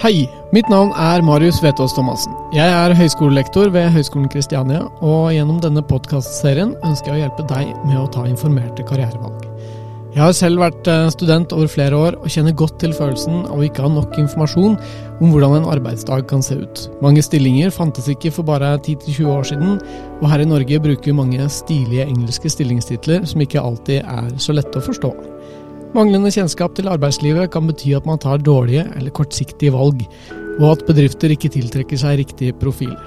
Hei, mitt navn er Marius Vetås Thomassen. Jeg er høyskolelektor ved Høgskolen Kristiania, og gjennom denne podkastserien ønsker jeg å hjelpe deg med å ta informerte karrierevalg. Jeg har selv vært eh, student over flere år og kjenner godt til følelsen av å ikke ha nok informasjon om hvordan en arbeidsdag kan se ut. Mange stillinger fantes ikke for bare 10-20 år siden, og her i Norge bruker vi mange stilige engelske stillingstitler som ikke alltid er så lette å forstå. Manglende kjennskap til arbeidslivet kan bety at man tar dårlige eller kortsiktige valg, og at bedrifter ikke tiltrekker seg riktige profiler.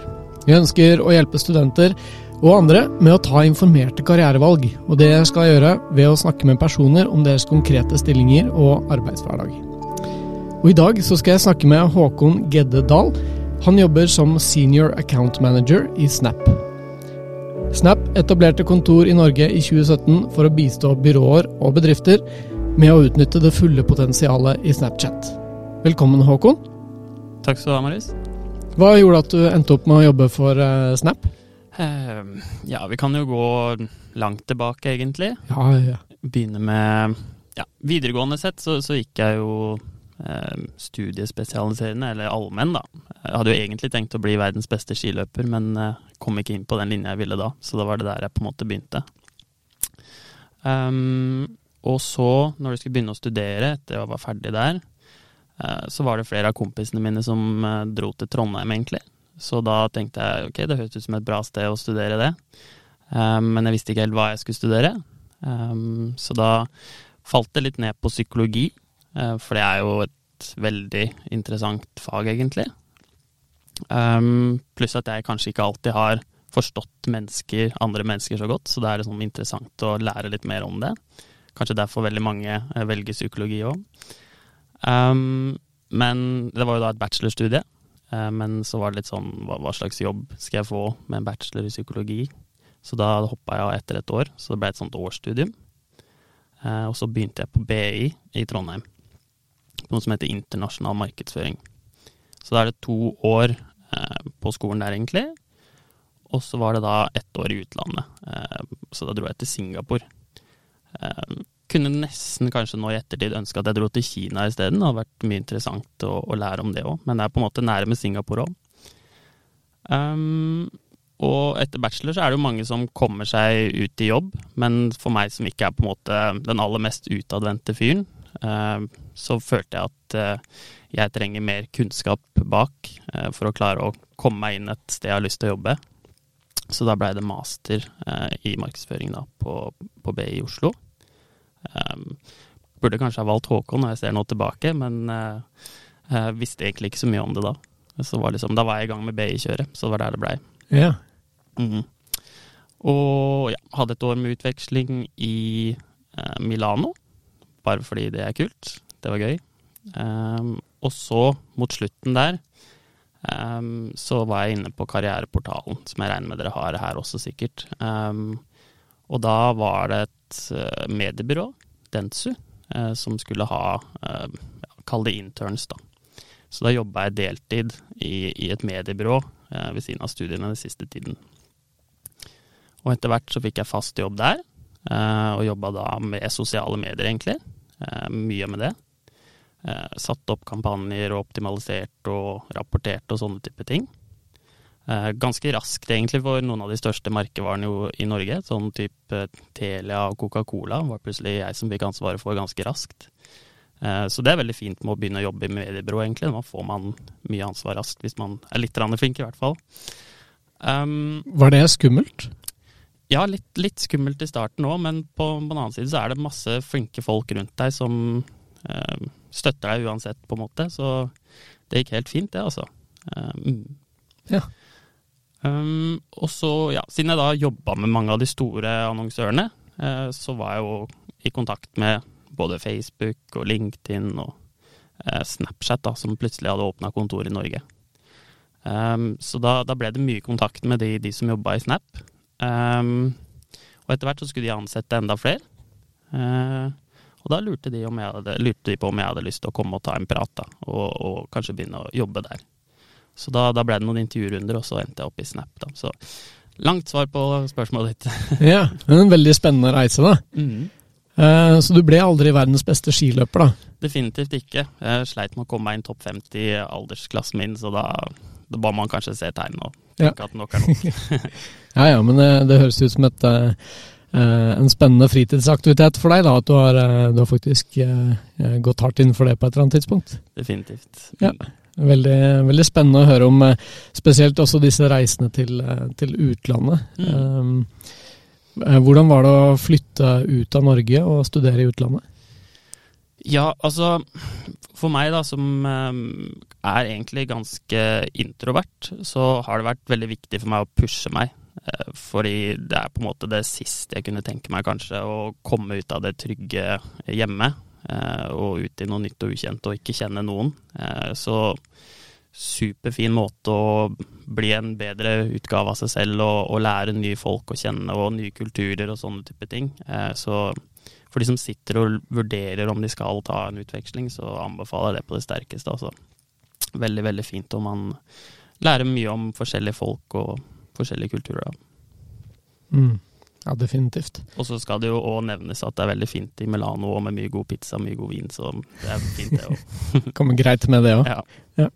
Vi ønsker å hjelpe studenter og andre med å ta informerte karrierevalg, og det skal jeg gjøre ved å snakke med personer om deres konkrete stillinger og arbeidshverdag. Og I dag så skal jeg snakke med Håkon Gedde Dahl. Han jobber som senior account manager i Snap. Snap etablerte kontor i Norge i 2017 for å bistå byråer og bedrifter med å utnytte det fulle potensialet i Snapchat. Velkommen, Håkon. Takk skal du ha, Marius. Hva gjorde at du endte opp med å jobbe for uh, Snap? Uh, ja, vi kan jo gå langt tilbake, egentlig. Ja, ja. Begynne med ja, Videregående sett så, så gikk jeg jo eh, studiespesialiserende, eller allmenn, da. Jeg hadde jo egentlig tenkt å bli verdens beste skiløper, men kom ikke inn på den linja jeg ville da, så da var det der jeg på en måte begynte. Um, og så, når du skulle begynne å studere, etter jeg var ferdig der, eh, så var det flere av kompisene mine som eh, dro til Trondheim, egentlig. Så da tenkte jeg ok, det høres ut som et bra sted å studere det. Eh, men jeg visste ikke helt hva jeg skulle studere. Så da falt det litt ned på psykologi, for det er jo et veldig interessant fag, egentlig. Pluss at jeg kanskje ikke alltid har forstått mennesker, andre mennesker så godt, så det er liksom interessant å lære litt mer om det. Kanskje derfor veldig mange eh, velger psykologi òg. Um, men det var jo da et bachelorstudie. Uh, men så var det litt sånn hva, hva, slags jobb skal jeg få med en bachelor i psykologi? Så da hoppa jeg av etter et år, så det ble et sånt årsstudium. Uh, og så begynte jeg på BI i Trondheim, noe som heter internasjonal markedsføring. Så da er det to år uh, på skolen der, egentlig. Og så var det da ett år i utlandet. så da dro jeg til Singapore. Eh, kunne nesten kanskje nå i ettertid ønske at jeg dro til Kina isteden. Det hadde vært mye interessant å, å lære om det òg, men det er på en måte nære med Singapore òg. Um, ehm, og etter bachelor så er det jo mange som kommer seg ut i jobb, men for meg som ikke er på en måte den aller mest utadvendte fyren, uh, så følte jeg at uh, jeg trenger mer kunnskap bak uh, for å klare å komme meg inn et sted jeg har lyst til å jobbe. Så da blei det master i markedsføring da, på, på BI i Oslo. Um, burde kanskje ha valgt Håkon når jeg ser nå tilbake, men uh, jeg visste egentlig ikke så mye om det da. Så var liksom, da var jeg i gang med BI-kjøret, så det var der det blei. Ja. Mm. Og ja, hadde et år med utveksling i uh, Milano, bare fordi det er kult. Det var gøy. Um, og så, mot slutten der, um, så var jeg inne på Karriereportalen, som jeg regner med dere har her også, sikkert. Um, og da var det et uh, mediebyrå, Dentsu, uh, som skulle ha uh, Kall det interns, da. Så da jobba jeg deltid i, i et mediebyrå ved siden av studiene den siste tiden. Og etter hvert så fikk jeg fast jobb der, og jobba da med sosiale medier, egentlig. mye med det. satt opp kampanjer og optimalisert og rapportert og sånne type ting. Eh, ganske raskt, egentlig, for noen av de største merkevarene i Norge. Sånn type Telia og Coca-Cola var plutselig jeg som fikk ansvaret for ganske raskt. Eh, så det er veldig fint med å begynne å jobbe i mediebyrå, egentlig. Da får man mye ansvar raskt, hvis man er litt flink, i hvert fall. Um, var det skummelt? Ja, litt, litt skummelt i starten òg, men på, på, den annen side så er det masse flinke folk rundt deg som uh, støtter deg uansett, på en måte. Så det gikk helt fint, det, altså. Um, ja. Um, og så, ja, siden jeg da jobba med mange av de store annonsørene, uh, så var jeg jo i kontakt med både Facebook og LinkedIn og uh, Snapchat, da, som plutselig hadde åpna kontor i Norge. Um, så da, da, ble det mye kontakt med de, de som jobba i Snap. Um, og etter hvert så skulle de ansette enda flere. Uh, og da lurte de, hadde, lurte de, på om jeg hadde lyst til å komme og ta en prat, da, og, og kanskje begynne å jobbe der. Så da, da, ble det noen intervjurunder, og så endte jeg opp i Snap. Da. Så langt svar på spørsmålet ditt. ja, en veldig spennende reise, da. Mm. Eh, så du ble aldri verdens beste skiløper, da? Definitivt ikke. Jeg sleit med å komme meg inn topp 50 i aldersklassen min, så da, da ba man kanskje se tegn og tenke ja. at nok er nok. ja ja, men det, det, høres ut som et, uh, en spennende fritidsaktivitet for deg, da, at du har, du har faktisk uh, gått hardt inn for det på et eller annet tidspunkt? Definitivt. Ja. Veldig, veldig spennende å høre om spesielt også disse reisene til, til utlandet. Mm. Eh, hvordan var det å flytte ut av Norge og studere i utlandet? Ja, altså For meg, da, som eh, er egentlig ganske introvert, så har det vært veldig viktig for meg å pushe meg. Eh, fordi det er på en måte det siste jeg kunne tenke meg, kanskje. Å komme ut av det trygge hjemme og ut i noe nytt og ukjent og ikke kjenne noen. Så superfin måte å bli en bedre utgave av seg selv og, og, lære nye folk å kjenne og nye kulturer og sånne type ting. Eh, så for de som sitter og vurderer om de skal ta en utveksling, så anbefaler jeg det på det sterkeste. Altså. Veldig, veldig fint om man lærer mye om forskjellige folk og forskjellige kulturer. Mm. Ja, definitivt. Og så skal det jo òg nevnes at det er veldig fint i Milano og med mye god pizza mye god vin, så det er fint det òg. Kommer greit med det òg. Ja. ja.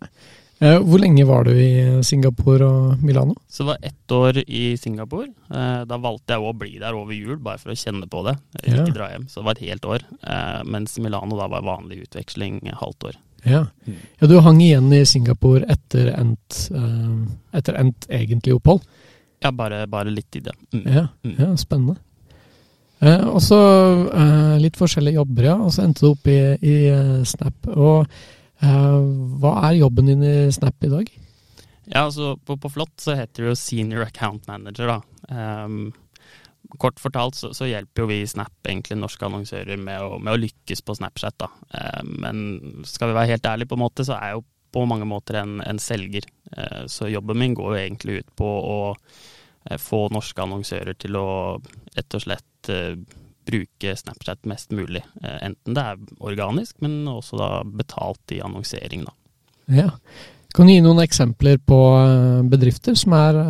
Eh, hvor lenge var du i Singapore og Milano? Så det var ett år i Singapore. Eh, da valgte jeg å bli der over jul, bare for å kjenne på det. Ikke ja. dra hjem. Så det var et helt år. Eh, mens Milano da var vanlig utveksling halvt år. Ja. ja du hang igjen i Singapore etter endt, etter endt egentlig opphold? Ja, bare, bare litt i det. Mm. Ja, mm. ja, spennende. Eh, og så eh, litt forskjellige jobber, ja. Og så endte du opp i, i Snap. Og Eh, hva er jobben din i Snap i dag? Ja, altså på, på Flott så heter det jo Senior Account Manager, da. Um, kort fortalt så, så, hjelper jo vi i Snap egentlig norske annonsører med å, med å lykkes på Snapchat, da. Um, men skal vi være helt ærlige, på en måte, så er jeg jo på mange måter en, en selger. Uh, så jobben min går jo egentlig ut på å uh, få norske annonsører til å rett og slett uh, bruke Snapchat mest mulig. Eh, enten det er organisk, men også da betalt i annonsering, da. Ja. Kan du gi noen eksempler på eh, bedrifter som er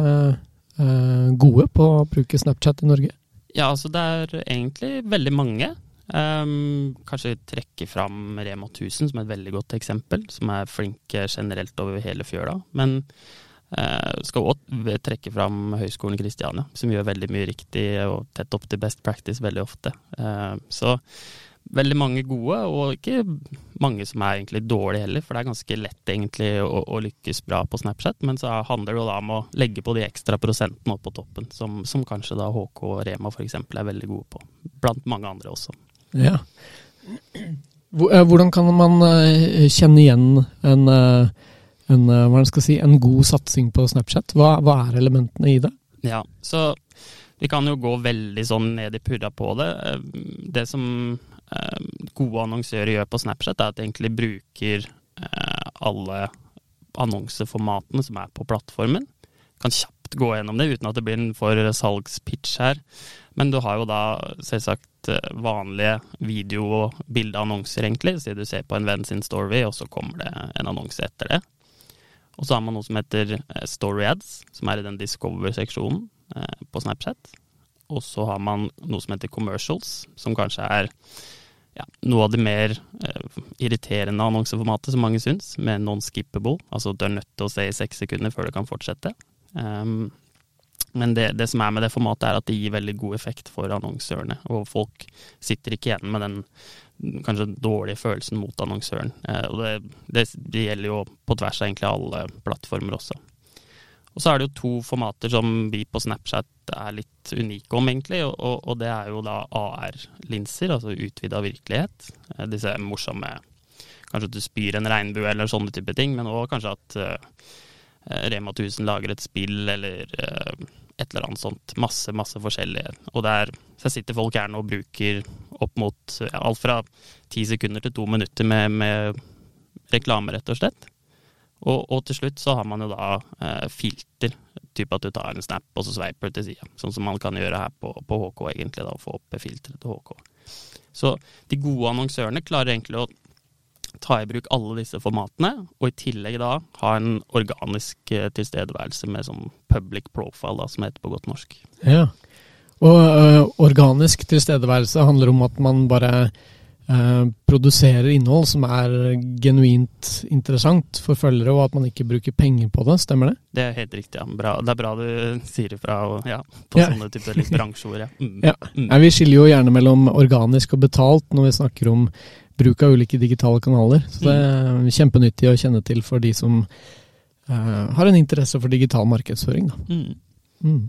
gode på å bruke Snapchat i Norge? Ja, altså det er egentlig veldig mange. Um, kanskje trekke fram Rema 1000 som et veldig godt eksempel, som er flinke generelt over hele fjøla. Men Uh, skal òg trekke fram Høgskolen Kristiania, som gjør veldig mye riktig og tett opp til best practice veldig ofte. Uh, så veldig mange gode, og ikke mange som er egentlig dårlige heller, for det er ganske lett egentlig å, å lykkes bra på Snapchat. Men så handler det da om å legge på de ekstra prosentene opp på toppen, som, som kanskje da HK og Rema f.eks. er veldig gode på. Blant mange andre også. Ja. Eh, hvordan kan man kjenne igjen en en, eh, hva skal si, en god satsing på Snapchat? Hva, hva, er elementene i det? Ja, så vi kan jo gå veldig sånn ned i purra på det. Eh, det som eh, gode annonsører gjør på Snapchat, er at de egentlig bruker alle annonseformatene som er på plattformen. Kan kjapt gå gjennom det uten at det blir en for salgspitch her. Men du har jo da selvsagt vanlige video- og bildeannonser, egentlig. Så du ser på en venn sin story, og så kommer det en annonse etter det. Og så har man noe som heter eh, Story Ads, som er i den Discover-seksjonen eh, på Snapchat. Og så har man noe som heter Commercials, som kanskje er ja, noe av det mer eh, irriterende annonseformatet som mange syns, med non-skippable. Altså du er nødt til å se i seks sekunder før du kan fortsette. Um, men det, det, som er med det formatet, er at det gir veldig god effekt for annonsørene. Og folk sitter ikke igjen med den kanskje dårlige følelsen mot annonsøren. Eh, og det, det, det, gjelder jo på tvers av egentlig alle plattformer også. Og så er det jo to formater som vi på Snapchat er litt unike om, egentlig. Og, og det er jo da AR-linser, altså utvida virkelighet. Eh, disse morsomme Kanskje at du spyr en regnbue eller sånne type ting, men òg kanskje at uh, Rema 1000 lager et spill eller uh, et eller annet sånt. Masse, masse forskjellige. Og der så sitter folk her nå og bruker opp mot ja, alt fra ti sekunder til to minutter med, med, reklame, rett og slett. Og, og, til slutt så har man jo da eh, filter, type at du tar en snap og så sveiper du til sida. Sånn som man kan gjøre her på, på HK, egentlig, da, å få opp filteret til HK. Så de gode annonsørene klarer egentlig å ta i bruk alle disse formatene, og i tillegg da ha en organisk eh, tilstedeværelse med sånn public profile, da, som heter på godt norsk. Ja, Og øh, organisk tilstedeværelse handler om at man bare øh, produserer innhold som er genuint interessant for følgere, og at man ikke bruker penger på det. Stemmer det? Det er helt riktig. Ja. Bra. Det er bra du sier ifra og, ja, på Ja. sånne typer bransjeord. Ja. Mm. Ja. Nei, vi skiller jo gjerne mellom organisk og betalt når vi snakker om bruk av ulike digitale kanaler. Så det er kjempenyttig å kjenne til for de som uh, har en interesse for digital markedsføring. Mm. Mm.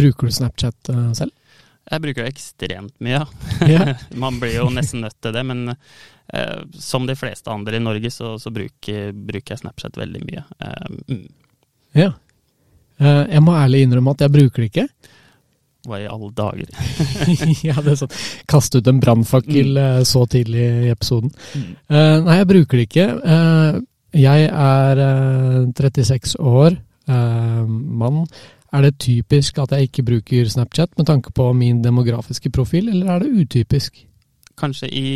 Bruker du Snapchat uh, selv? Jeg bruker det ekstremt mye, ja. Man blir jo nesten nødt til det, men uh, som de fleste andre i Norge, så, så bruker, bruker jeg Snapchat veldig mye. Mm. ja. Jeg må ærlig innrømme at jeg bruker det ikke. Hva i alle dager? ja, det er sånn. Kaste ut en brannfakkel mm. så tidlig i episoden. Mm. Uh, nei, jeg bruker det ikke. Uh, jeg er uh, 36 år, eh, mann. Er det typisk at jeg ikke bruker Snapchat med tanke på min demografiske profil, eller er det utypisk? Kanskje i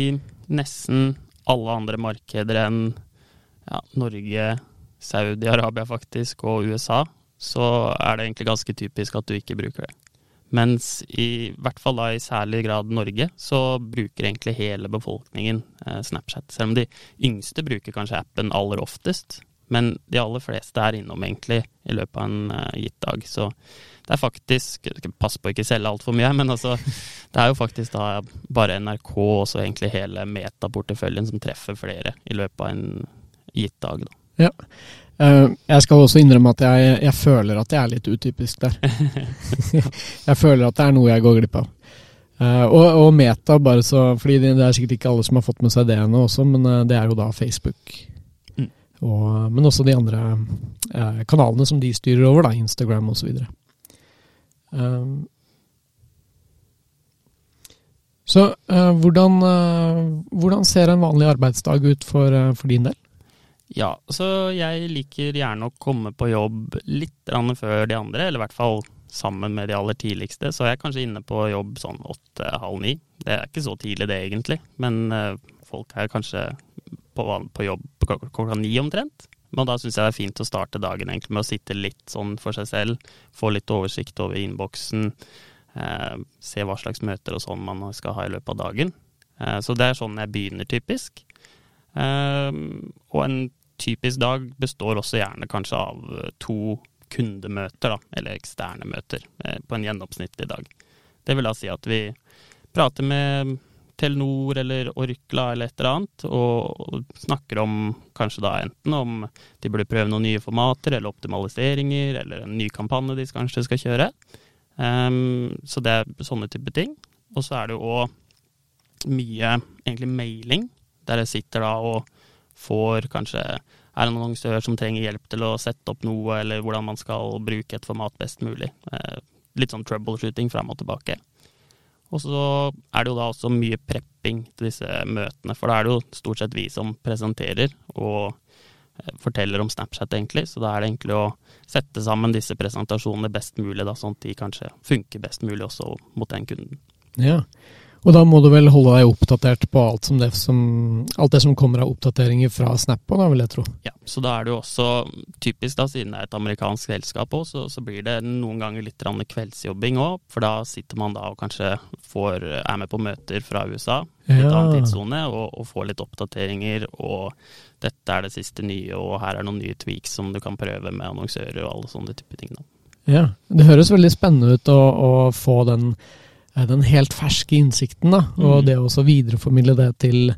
nesten alle andre markeder enn ja, Norge, Saudi-Arabia faktisk, og USA, så er det egentlig ganske typisk at du ikke bruker det. Mens i hvert fall da i særlig grad Norge, så bruker egentlig hele befolkningen eh, Snapchat. Selv om de yngste bruker kanskje appen aller oftest. Men de aller fleste er innom egentlig i løpet av en eh, gitt dag. Så det er faktisk Pass på å ikke selge altfor mye, men altså, det er jo faktisk da bare NRK og så egentlig hele metaporteføljen som treffer flere i løpet av en gitt dag. Da. Eh, jeg skal også innrømme at jeg, jeg føler at jeg er litt utypisk der. jeg føler at det er noe jeg går glipp av. Eh, og, og Meta, bare så fordi det er sikkert ikke alle som har fått med seg det ennå også, men eh, det er jo da Facebook. Mm. Og, men også de andre eh, kanalene som de styrer over, da, Instagram osv. Så eh, hvordan, eh, hvordan ser en vanlig arbeidsdag ut for, eh, for din del? Ja, så jeg liker gjerne å komme på jobb litt før de andre, eller i hvert fall sammen med de aller tidligste. Så jeg er kanskje inne på jobb sånn åtte-halv ni. Det er ikke så tidlig det egentlig, men eh, folk er kanskje på, på jobb klokka ni omtrent. Men da syns jeg det er fint å starte dagen egentlig med å sitte litt sånn for seg selv, få litt oversikt over innboksen, eh, se hva slags møter og sånn man skal ha i løpet av dagen. Eh, så det er sånn jeg begynner typisk. Ehm, og en typisk dag består også gjerne kanskje av eh, to kundemøter, da, eller eksterne møter, eh, på en gjennomsnittlig dag. Det vil da si at vi prater med Telenor eller Orkla eller et eller annet, og snakker om kanskje da enten om de burde prøve noen nye formater, eller optimaliseringer, eller en ny kampanje de kanskje skal kjøre. Um, så det er sånne type ting. Og så er det jo òg mye egentlig mailing, der jeg sitter da og får kanskje er det en annonsør som trenger hjelp til å sette opp noe, eller hvordan man skal bruke et format best mulig. Eh, litt sånn troubleshooting fram og tilbake. Og så er det jo da også mye prepping til disse møtene, for da er det jo stort sett vi som presenterer og eh, forteller om Snapchat, egentlig. Så da er det egentlig å sette sammen disse presentasjonene best mulig, da, sånn at de kanskje funker best mulig også mot den kunden. Ja, og da må du vel holde deg oppdatert på alt, som det, som, alt det som kommer av oppdateringer fra Snap, da, vil jeg tro. Ja, så da er det jo også typisk, da, siden det er et amerikansk selskap òg, så, så blir det noen ganger litt kveldsjobbing òg. For da sitter man da og kanskje får, er med på møter fra USA, litt Ja. annen tidssone, og, og får litt oppdateringer. Og dette er det siste nye, og her er noen nye tweaks som du kan prøve med annonsører og alle sånne type ting. Da. Ja, Det høres veldig spennende ut å, å få den, den helt ferske innsikten, da, og Mhm. det å videreformidle det til,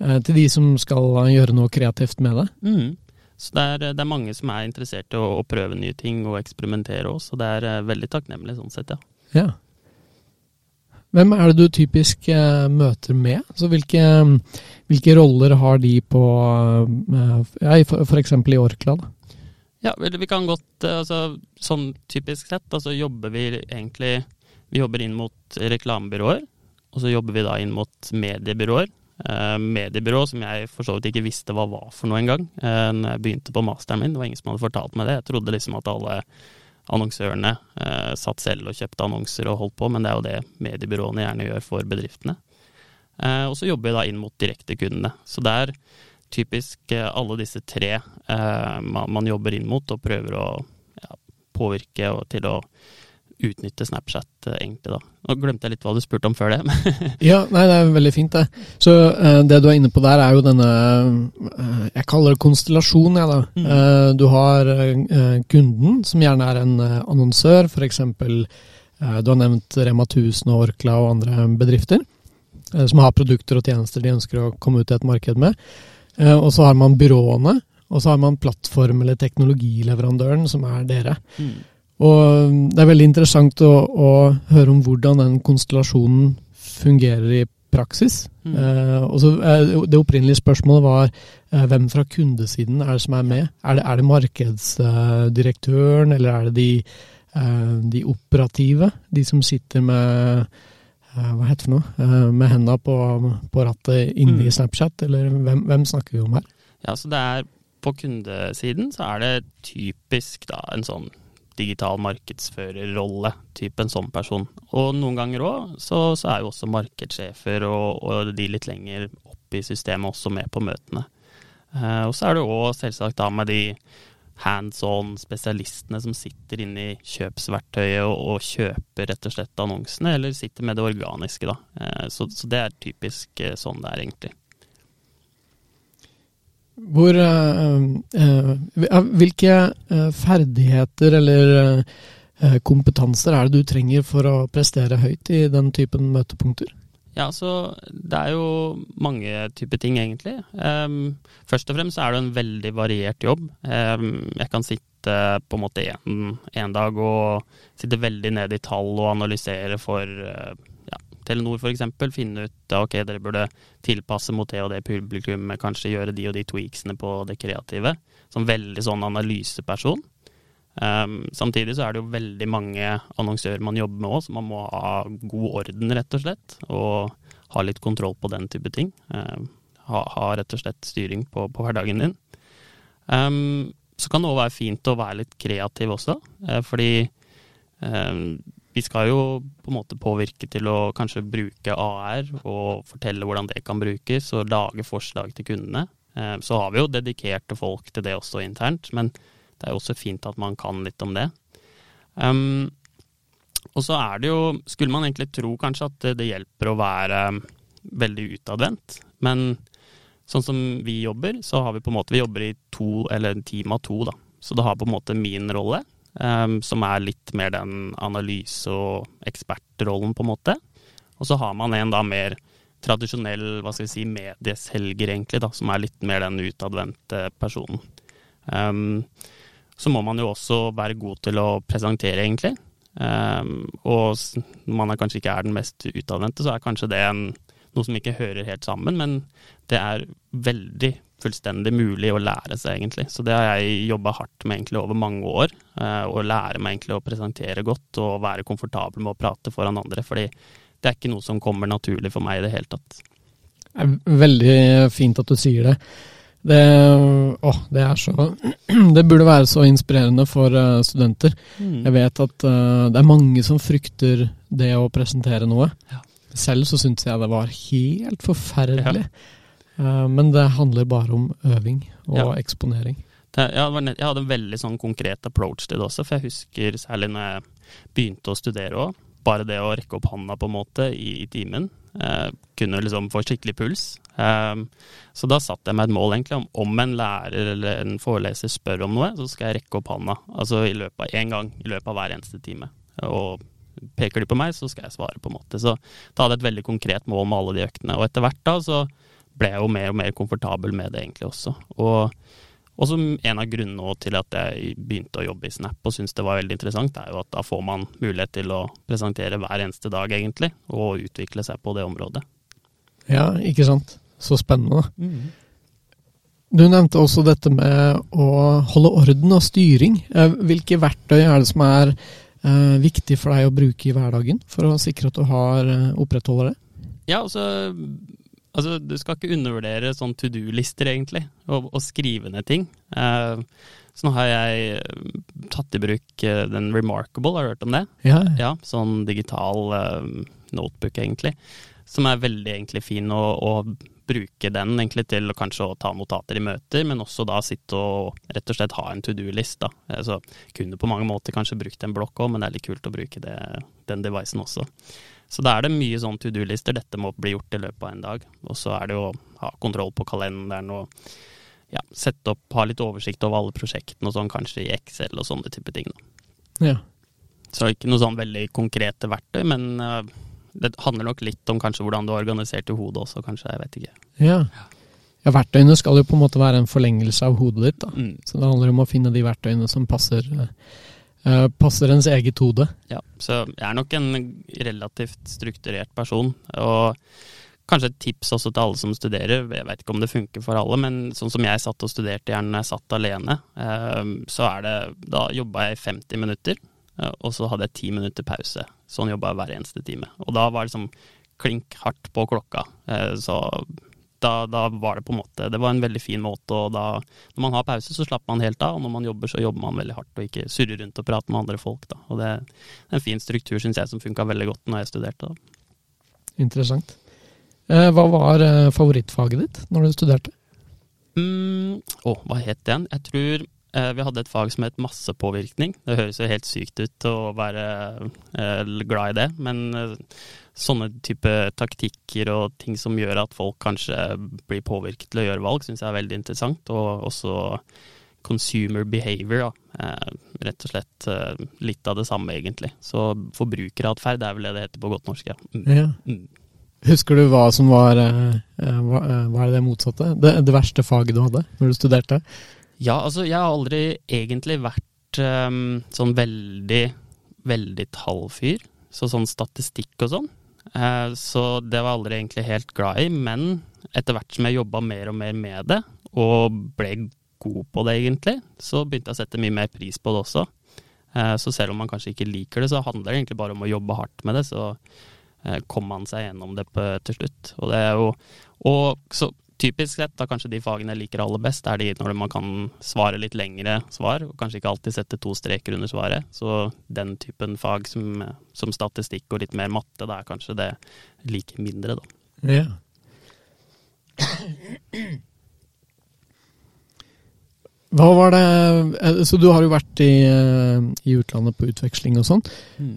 eh, til de som skal gjøre noe kreativt med det. Mm. Så det er, det er mange som er interessert i å, å prøve nye ting og eksperimentere òg, så det er eh, veldig takknemlig sånn sett, ja. Ja. Hvem er det du typisk eh, møter med? Så hvilke, hvilke roller har de på eh, ja, f.eks. i Orkla? Da? Ja, vi kan godt eh, altså, Sånn typisk sett, altså jobber vi egentlig Vi jobber inn mot reklamebyråer, og så jobber vi da inn mot mediebyråer. Eh, mediebyrå som jeg for så vidt ikke visste hva var for noe engang eh, når jeg begynte på masteren min. Det var ingen som hadde fortalt meg det. Jeg trodde liksom at alle annonsørene eh, satt selv og kjøpte annonser og holdt på, men det er jo det mediebyråene gjerne gjør for bedriftene. Eh, og så jobber vi da inn mot direktekundene. Så det er typisk eh, alle disse tre eh, man, man jobber inn mot og prøver å ja, påvirke og til å utnytte Snapchat, eh, egentlig, da. Nå glemte jeg litt hva du spurte om før det. ja, nei, det er veldig fint, det. Så uh, det du er inne på der, er jo denne uh, Jeg kaller det konstellasjon, jeg, da. Mm. Uh, du har kunden, som gjerne er en annonsør, f.eks. Uh, du har nevnt Rema 1000 og Orkla og andre bedrifter. Som har produkter og tjenester de ønsker å komme ut i et marked med. Og så har man byråene, og så har man plattform- eller teknologileverandøren, som er dere. Mm. Og um, det er veldig interessant å, å, høre om hvordan den konstellasjonen fungerer i praksis. Mm. Eh, og så, eh, det opprinnelige spørsmålet var eh, hvem fra kundesiden er det som er med? Er det, er det markedsdirektøren, eller er det de, eh, de, operative? De som sitter med eh, hva heter det for noe? Eh, med henda på, på, rattet inne mm. i Snapchat, eller hvem, hvem, snakker vi om her? Ja, så det er På kundesiden så er det typisk da en sånn digital markedsførerrolle, type en sånn person. Og noen ganger òg så, så, er jo også markedssjefer og, og, de litt lenger oppe i systemet også med på møtene. Eh, og så er det òg selvsagt da med de hands on spesialistene som sitter inne i kjøpsverktøyet og, og, kjøper rett og slett annonsene, eller sitter med det organiske, da. Eh, så, så det er typisk eh, sånn det er, egentlig. Hvor, uh, uh, hvilke uh, ferdigheter eller kompetanser er det du trenger for å prestere høyt i den typen møtepunkter? Ja, så Det er jo mange typer ting, egentlig. Um, først og fremst er det en veldig variert jobb. Um, jeg kan sitte på en måte en, dag og sitte veldig ned i tall og analysere for Telenor f.eks. finne ut ok, dere burde tilpasse mot det og det publikummet, kanskje gjøre de og de tweaksene på det kreative. Som veldig sånn analyseperson. Um, samtidig så er det jo veldig mange annonsører man jobber med òg, så man må ha god orden, rett og slett. Og ha litt kontroll på den type ting. Um, ha, ha, rett og slett styring på, på hverdagen din. Um, så kan det òg være fint å være litt kreativ også, uh, fordi vi skal jo på en måte påvirke til å kanskje bruke AR og fortelle hvordan det kan brukes, og lage forslag til kundene. Eh, så har vi jo dedikerte folk til det også internt, men det er jo også fint at man kan litt om det. Um, og så er det jo, skulle man egentlig tro kanskje at det hjelper å være veldig utadvendt, men sånn som vi jobber, så har vi på en måte Vi jobber i to, eller en team av to, da. Så det har på en måte min rolle, um, som er litt mer den analyse- og ekspertrollen, på en måte. Og så har man en da mer tradisjonell hva skal vi si, medieselger, egentlig, da, som er litt mer den utadvendte personen. Um, så må man jo også være god til å presentere, egentlig. Um, og når man kanskje ikke er den mest utadvendte, så er kanskje det en, noe som ikke hører helt sammen, men det er veldig fullstendig mulig å lære seg, egentlig. Så det har jeg jobba hardt med egentlig over mange år. Eh, å lære meg egentlig å presentere godt og være komfortabel med å prate foran andre. fordi det er ikke noe som kommer naturlig for meg i det hele tatt. Det er veldig fint at du sier det. Det, å, det er så Det burde være så inspirerende for uh, studenter. Mm. Jeg vet at uh, det er mange som frykter det å presentere noe. Ja. Selv så syntes jeg det var helt forferdelig. Ja. Eh, men det handler bare om øving og ja. eksponering. Det, jeg, hadde en veldig sånn konkret approach til det også, for jeg husker særlig når jeg begynte å studere òg. Bare det å rekke opp hånda på en måte i, i timen eh, kunne liksom få skikkelig puls. Eh, så da satte jeg meg et mål egentlig om om en lærer eller en foreleser spør om noe, så skal jeg rekke opp hånda. Altså i løpet av én gang i løpet av hver eneste time. Og peker de på meg, så skal jeg svare, på en måte. Så da hadde jeg et veldig konkret mål med alle de øktene. Og etter hvert da så ble jeg jo mer og mer komfortabel med det egentlig også. Og som en av grunnene til at jeg begynte å jobbe i Snap og syntes det var veldig interessant, er jo at da får man mulighet til å presentere hver eneste dag, egentlig, og utvikle seg på det området. Ja, ikke sant. Så spennende. Mm. Du nevnte også dette med å holde orden og styring. Eh, hvilke verktøy er det som er eh, viktig for deg å bruke i hverdagen for å sikre at du har eh, opprettholder det? Ja, altså Altså, du skal ikke undervurdere sånn to do-lister, egentlig, og, og, skrive ned ting. Uh, så nå har jeg eh, tatt i bruk uh, den Remarkable, har du hørt om det? Ja. ja sånn digital uh, notebook, egentlig. Som er veldig egentlig fin å, å bruke den egentlig til kanskje å ta notater i møter, men også da sitte og rett og slett ha en to do-list. da. Eh, så kunne på mange måter kanskje brukt en blokk òg, men det er litt kult å bruke det, den devicen også. Så da er det mye sånn to do-lister. Dette må bli gjort i løpet av en dag. Og så er det jo å ha kontroll på kalenderen og ja, sette opp, ha litt oversikt over alle prosjektene og sånn, kanskje i Excel og sånne type ting. Ja. Så ikke noe sånn veldig konkrete verktøy, men uh, det handler nok litt om kanskje hvordan du er organisert i hodet også, kanskje. Jeg vet ikke. Ja. ja, verktøyene skal jo på en måte være en forlengelse av hodet ditt. da. Mm. Så det handler om å finne de verktøyene som passer, eh, passer ens eget hode. Ja, så jeg er nok en relativt strukturert person. Og kanskje et tips også til alle som studerer. Jeg vet ikke om det funker for alle, men sånn som jeg satt og studerte gjerne når jeg satt alene, eh, så er det Da jobba jeg i 50 minutter, eh, og så hadde jeg 10 minutter pause. Sånn jobba jeg hver eneste time. Og da var det liksom klink hardt på klokka. Så da, da, var det på en måte Det var en veldig fin måte, og da Når man har pause, så slapper man helt av, og når man jobber, så jobber man veldig hardt og ikke surrer rundt og prater med andre folk, da. Og det er en fin struktur, syns jeg, som funka veldig godt når jeg studerte, da. Interessant. Eh, hva var eh, favorittfaget ditt når du studerte? Mm, å, hva het det igjen? Jeg tror eh, vi hadde et fag som het massepåvirkning. Det høres jo helt sykt ut å være glad i det, men sånne type taktikker og ting som gjør at folk kanskje blir påvirket til å gjøre valg, syns jeg er veldig interessant. Og også consumer behavior, da. Eh, rett og slett eh, litt av det samme, egentlig. Så forbrukeratferd er vel det det heter på godt norsk, ja. Mm. Ja. Mm. Husker du hva som var eh, hva, hva er det motsatte? Det, det verste faget du hadde når du studerte? Ja, altså jeg har aldri egentlig vært ehm, sånn veldig, veldig tallfyr. Så sånn statistikk og sånn. Eh, så det var jeg aldri egentlig helt glad i. Men etter hvert som jeg jobba mer og mer med det, og ble god på det egentlig, så begynte jeg å sette mye mer pris på det også. Eh, så selv om man kanskje ikke liker det, så handler det egentlig bare om å jobbe hardt med det. Så kom kommer man seg gjennom det på, til slutt. Og det er jo Og så typisk sett, da kanskje de fagene jeg liker aller best, er de når man kan svare litt lengre svar, og kanskje ikke alltid sette to streker under svaret. Så den typen fag som, som statistikk og litt mer matte, da er kanskje det like mindre, da. Ja. Hva var det eh, Så du har jo vært i, eh, i utlandet på utveksling og sånn. Mm.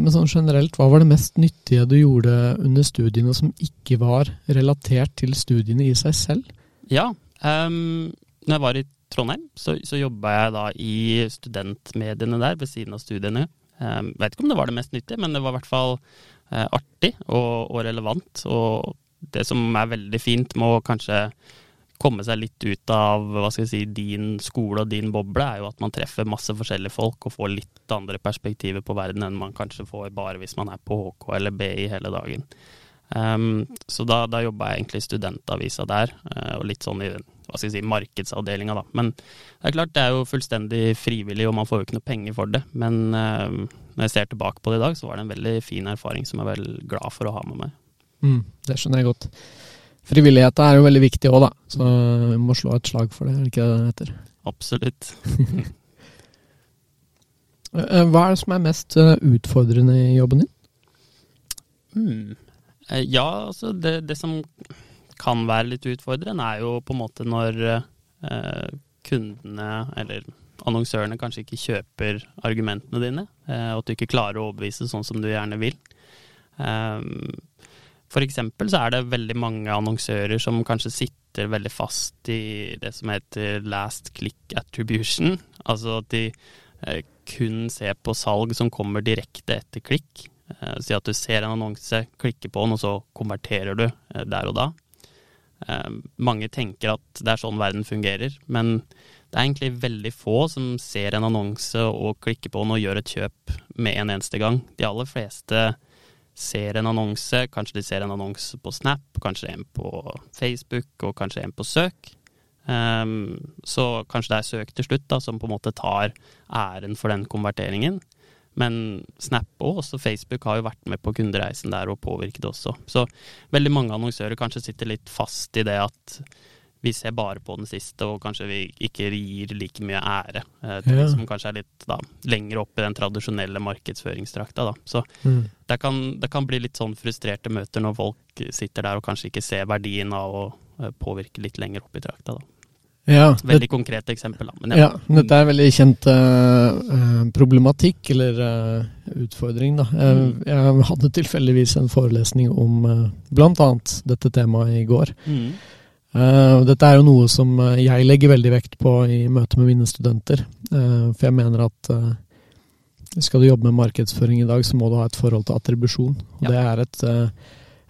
Men sånn generelt, hva var det mest nyttige du gjorde under studiene som ikke var relatert til studiene i seg selv? Ja. Um, når jeg var i Trondheim, så, så jobba jeg da i studentmediene der ved siden av studiene. Um, vet ikke om det var det mest nyttige, men det var i hvert fall uh, artig og, og relevant. Og det som er veldig fint med å kanskje komme seg litt ut av hva skal jeg si, din skole og din boble, er jo at man treffer masse forskjellige folk og får litt andre perspektiver på verden enn man kanskje får bare hvis man er på HK eller BI hele dagen. Um, så da, da jobba jeg egentlig i studentavisa der, uh, og litt sånn i hva skal jeg si, markedsavdelinga, da. Men det er klart, det er jo fullstendig frivillig, og man får jo ikke noe penger for det. Men uh, når jeg ser tilbake på det i dag, så var det en veldig fin erfaring som jeg er vel glad for å ha med meg. Mm, det skjønner jeg godt. Frivillighet er jo veldig viktig òg, da. Så vi må slå et slag for det, er det ikke det det heter? Absolutt. Eh, Hva er det som er mest eh, utfordrende i jobben din? Eh, Ja, altså det, det som kan være litt utfordrende, er jo på en måte når eh, kundene, eller annonsørene, kanskje ikke kjøper argumentene dine, eh, og at du ikke klarer å overbevise sånn som du gjerne vil. Um, eksempel så er det veldig mange annonsører som kanskje sitter veldig fast i det som heter last click attribution. Altså at de eh, kun ser på salg som kommer direkte etter klikk. Eh, si at du ser en annonse, klikker på den, og så konverterer du eh, der og da. Mange tenker at det er sånn verden fungerer, men det er egentlig veldig få som ser en annonse og klikker på den og gjør et kjøp med en eneste gang. De aller fleste ser en annonse, kanskje de ser en annonse på Snap, kanskje en på Facebook og kanskje en på søk. Um, så kanskje det er søk til slutt da, som på en måte tar æren for den konverteringen. Men Snap og også Facebook har jo vært med på kundereisen der og påvirket også. Så veldig mange annonsører kanskje sitter litt fast i det at vi ser bare på den siste, og kanskje vi ikke gir like mye ære eh, til Ja. de som kanskje er litt da, lenger oppe i den tradisjonelle markedsføringstrakta. Da. Så Mm. det kan, det kan bli litt sånn frustrerte møter når folk sitter der og kanskje ikke ser verdien av å eh, påvirke litt lenger opp i trakta. Da. Ja, det, Veldig konkret eksempel, da. Men ja, dette er veldig kjent eh, eh, problematikk, eller eh, utfordring, da. Jeg, Mm. jeg hadde tilfeldigvis en forelesning om uh, bl.a. dette temaet i går. Mm. Eh, dette er jo noe som eh, jeg legger veldig vekt på i møte med mine studenter. Eh, for jeg mener at skal du jobbe med markedsføring i dag, så må du ha et forhold til attribusjon. Og Ja. det er et,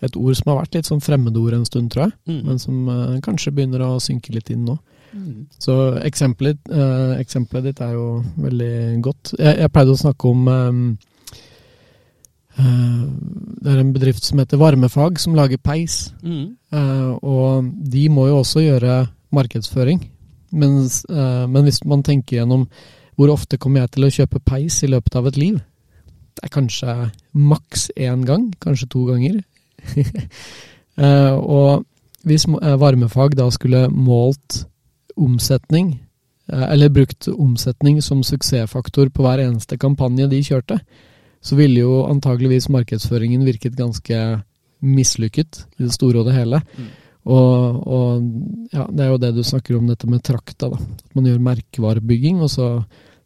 et ord som har vært litt sånn fremmedord en stund, tror jeg. Mm. Men som kanskje begynner å synke litt inn nå. Mm. Så eksempelet, eksempelet ditt er jo veldig godt. Jeg, jeg pleide å snakke om Det er en bedrift som heter Varmefag, som lager peis. Mm. Eh, og de må jo også gjøre markedsføring. Mens, eh, men hvis man tenker gjennom hvor ofte kommer jeg til å kjøpe peis i løpet av et liv? Det er kanskje maks én gang, kanskje to ganger. Eh, og hvis eh, varmefag da skulle målt omsetning, eh, eller brukt omsetning som suksessfaktor på hver eneste kampanje de kjørte, så ville jo antageligvis markedsføringen virket ganske mislykket i det store og det hele. Mm. Og, og ja, det er jo det du snakker om, dette med trakta. da. At man gjør merkevarebygging, og så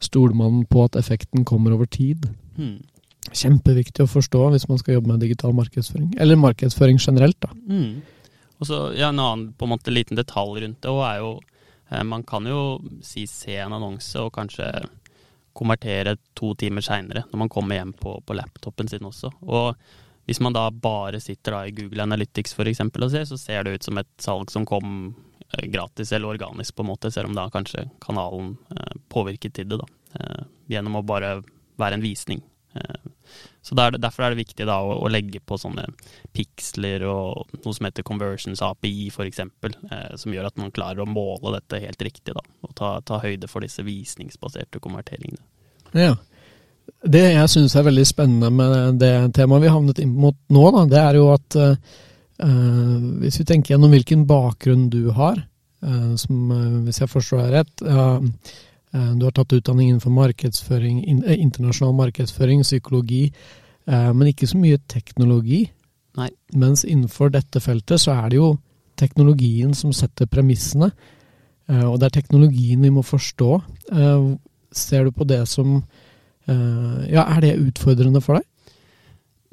stoler man på at effekten kommer over tid. Mm. Kjempeviktig å forstå hvis man skal jobbe med digital markedsføring. Eller markedsføring generelt, da. Mm. Og så ja, En annen på en måte liten detalj rundt det er jo eh, Man kan jo si se en annonse og kanskje konvertere to timer seinere, når man kommer hjem på, på laptopen sin også. Og hvis man da bare sitter da i Google Analytics for eksempel, og ser, så ser det ut som et salg som kom eh, gratis eller organisk, på en måte, selv om da kanskje kanalen eh, påvirket til det, da. Eh, gjennom å bare være en visning. Eh, så der, Derfor er det viktig da å, å legge på sånne piksler og noe som heter conversions API f.eks., eh, som gjør at man klarer å måle dette helt riktig. da, Og ta, ta høyde for disse visningsbaserte konverteringene. Ja. Det jeg syns er veldig spennende med det temaet vi havnet inn mot nå, da, det er jo at eh, eh, hvis vi tenker gjennom hvilken bakgrunn du har, eh, som eh, hvis jeg forstår deg rett Du har tatt utdanning innenfor markedsføring, eh, internasjonal markedsføring, psykologi, eh, men ikke så mye teknologi. Nei. Mens innenfor dette feltet så er det jo teknologien som setter premissene. eh, og det er teknologien vi må forstå. Eh, ser du på det som eh, Ja, er det utfordrende for deg?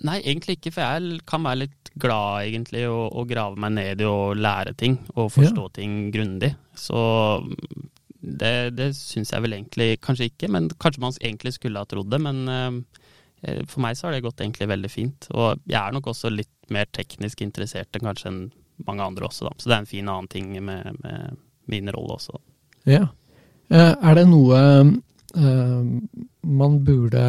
Nei, egentlig ikke, for jeg kan være litt glad egentlig å, grave meg ned i å lære ting og forstå ting grundig. Så det, det syns jeg vel egentlig kanskje ikke, men kanskje man egentlig skulle ha trodd det. Men eh, for meg så har det gått egentlig veldig fint. Og jeg er nok også litt mer teknisk interessert enn kanskje enn mange andre også, da. Så det er en fin annen ting med, med min rolle også. Ja. Eh, er det noe eh, man burde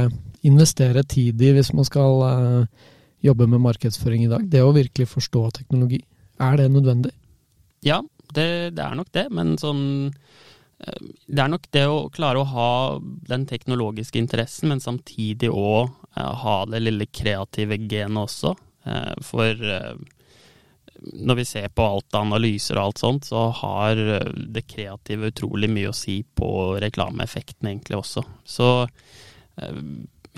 investere tid i hvis man skal eh, jobbe med markedsføring i dag? Det å virkelig forstå teknologi. Er det nødvendig? Ja, det, det er nok det, men sånn eh, Det er nok det å klare å ha den teknologiske interessen, men samtidig òg ha det lille kreative genet også. Eh, For eh, når vi ser på alt av analyser og alt sånt, så har eh, det kreative utrolig mye å si på reklameeffekten egentlig også. Så eh,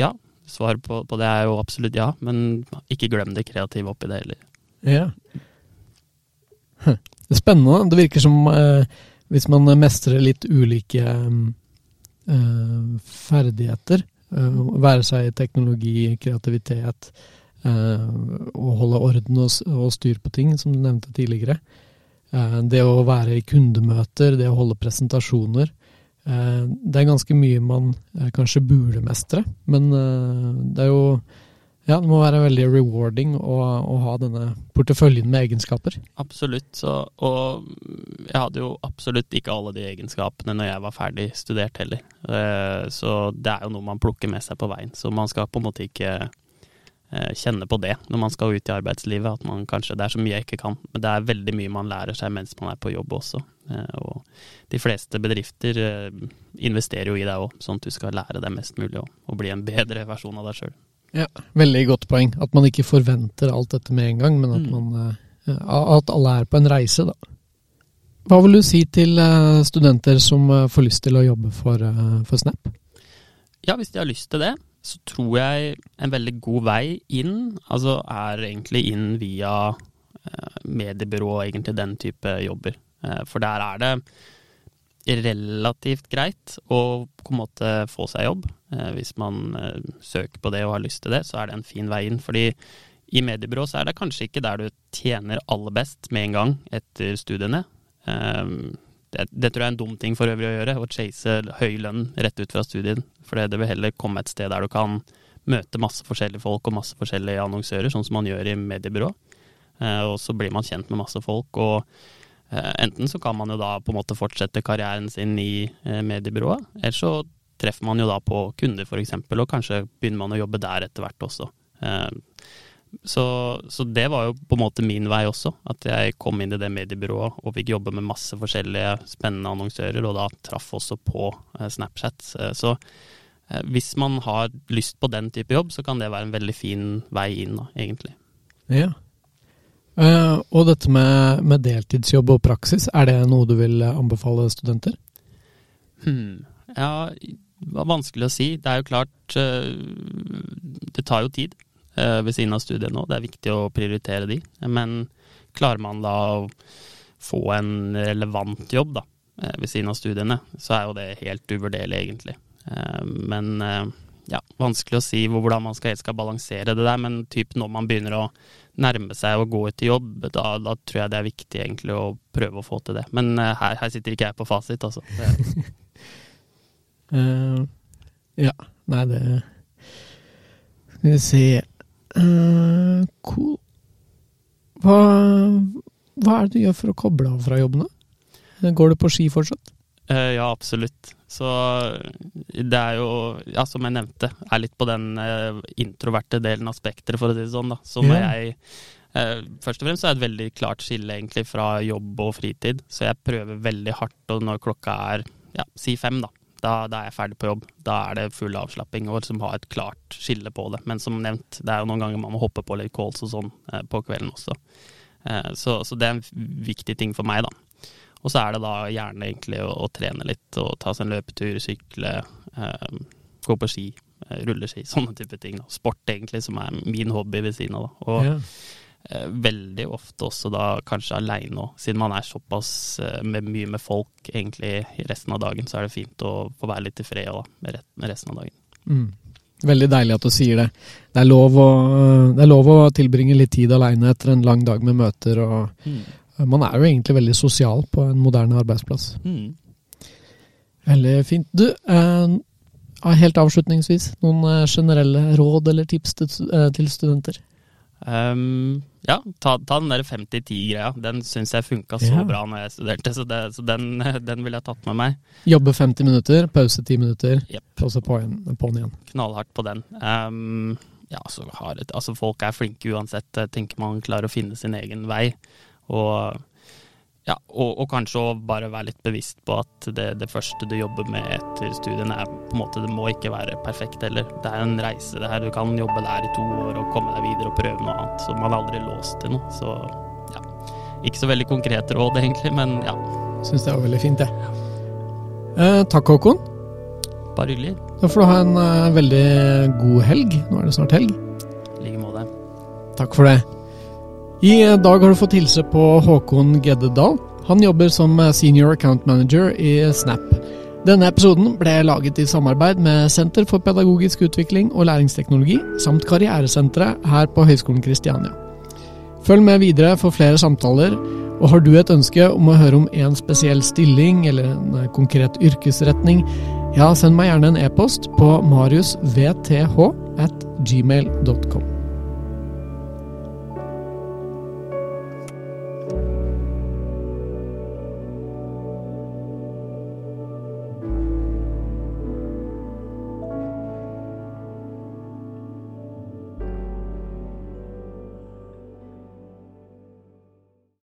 ja, svaret på, på det er jo absolutt ja, men ikke glem det kreative oppi det heller. Ja. Hm. Spennende. Det virker som eh, hvis man mestrer litt ulike uh, ferdigheter, uh, være seg teknologi, kreativitet, eh, å holde orden og, og styr på ting, som du nevnte tidligere. Det å være i kundemøter, det å holde presentasjoner. Det er ganske mye man kanskje burde mestre, men det er jo ja, det må være veldig rewarding å, å ha denne porteføljen med egenskaper. Absolutt. Så, og jeg hadde jo absolutt ikke alle de egenskapene når jeg var ferdig studert heller. Eh, Så det er jo noe man plukker med seg på veien. Så man skal på en måte ikke eh, kjenne på det når man skal ut i arbeidslivet. At man kanskje Det er så mye jeg ikke kan. Men det er veldig mye man lærer seg mens man er på jobb også. Eh, Og de fleste bedrifter investerer jo i deg òg, sånn at du skal lære deg mest mulig og bli en bedre versjon av deg sjøl. Ja, Veldig godt poeng. At man ikke forventer alt dette med en gang, men at, Mm. man, eh, at alle er på en reise, da. Hva vil du si til eh, studenter som eh, får lyst til å jobbe for, for Snap? Ja, hvis de har lyst til det, så tror jeg en veldig god vei inn altså er egentlig inn via mediebyrå og egentlig den type jobber. For der er det relativt greit å på en måte få seg jobb. Eh, hvis man eh, søker på det og har lyst til det, så er det en fin vei inn. Fordi i mediebyrå så er det kanskje ikke der du tjener aller best med en gang etter studiene. Eh, det, det, tror jeg er en dum ting for øvrig å gjøre, å chase høy lønn rett ut fra studien. For det vil heller komme et sted der du kan møte masse forskjellige folk og masse forskjellige annonsører, sånn som man gjør i mediebyrå. Og så blir man kjent med masse folk. og enten så kan man jo da på en måte fortsette karrieren sin i eh, mediebyrået, eller så treffer man jo da på kunder f.eks., og kanskje begynner man å jobbe der etter hvert også. Eh, så, så, det var jo på en måte min vei også, at jeg kom inn i det mediebyrået og fikk jobbe med masse forskjellige spennende annonsører, og da traff også på Snapchat. Så hvis man har lyst på den type jobb, så kan det være en veldig fin vei inn, da, egentlig. Ja. Uh, og dette med, med, deltidsjobb og praksis, er det noe du vil anbefale studenter? Hmm. Ja, det var vanskelig å si. Det er jo klart uh, Det tar jo tid uh, ved siden av studiet nå. Det er viktig å prioritere de. Men klarer man da å få en relevant jobb da, ved siden av studiene, så er jo det helt uvurderlig, egentlig. Men ja, vanskelig å si hvordan man skal, skal balansere det der, men typ når man begynner å nærme seg å gå ut i jobb, da, da, tror jeg det er viktig egentlig å prøve å få til det. Men uh, her, her, sitter ikke jeg på fasit, altså. uh, ja, nei, det Skal vi se uh, Cool. Hva, hva er det du gjør for å koble av fra jobbene? Går du på ski fortsatt? Ja, absolutt. Så det er jo, ja, som jeg nevnte, er litt på den eh, introverte delen av spekteret, for å si det sånn. da. Så når yeah. jeg eh, Først og fremst er det et veldig klart skille egentlig fra jobb og fritid. Så jeg prøver veldig hardt, og når klokka er ja, si fem, da, da, da, er jeg ferdig på jobb. Da er det full avslapping og liksom ha et klart skille på det. Men som nevnt, det er jo noen ganger man må hoppe på litt calls og sånn eh, på kvelden også. Eh, så, så, det er en viktig ting for meg, da. Og så er det da gjerne egentlig å, å trene litt og ta seg en løpetur, sykle, eh, gå på ski, eh, rulleski, sånne type ting. Da. Sport egentlig, som er min hobby ved siden av. Da. Og ja. eh, veldig ofte også da kanskje aleine òg, siden man er såpass eh, med, mye med folk egentlig resten av dagen, så er det fint å få være litt i fred da, med, med resten av dagen. Mm. Veldig deilig at du sier det. Det er lov å, det er lov å tilbringe litt tid aleine etter en lang dag med møter og, mm. Man er jo egentlig veldig sosial på en moderne arbeidsplass. Mm. Veldig fint. Du, eh, helt avslutningsvis, noen eh, generelle råd eller tips til, eh, til studenter? Um, ja, ta, ta, den der 50-10-greia. Den syns jeg funka så ja. bra når jeg studerte, så, det, så den, den ville jeg tatt med meg. Jobbe 50 minutter, pause 10 minutter, yep. og så på'n på igjen. Knallhardt på den. Um, ja, så har et, altså Folk er flinke uansett. Jeg tenker man klarer å finne sin egen vei. Og, ja, og, og kanskje å bare være litt bevisst på at det, det, første du jobber med etter studiene, er på en måte Det må ikke være perfekt heller. Det er en reise, det her. Du kan jobbe der i to år og komme deg videre og prøve noe annet. Så man er aldri låst til noe. Så ja. Ikke så veldig konkrete råd, egentlig, men ja. Syns det var veldig fint, det. Eh, takk, Håkon. Bare hyggelig. Da får du ha en uh, veldig god helg. Nå er det snart helg. I like måte. Takk for det. I dag har du fått hilse på Håkon Geddedal. Han jobber som senior account manager i Snap. Denne episoden ble laget i samarbeid med Senter for pedagogisk utvikling og læringsteknologi, samt Karrieresenteret her på Høgskolen Kristiania. Følg med videre for flere samtaler, og har du et ønske om å høre om en spesiell stilling eller en konkret yrkesretning, ja, send meg gjerne en e-post på mariusvth at gmail.com.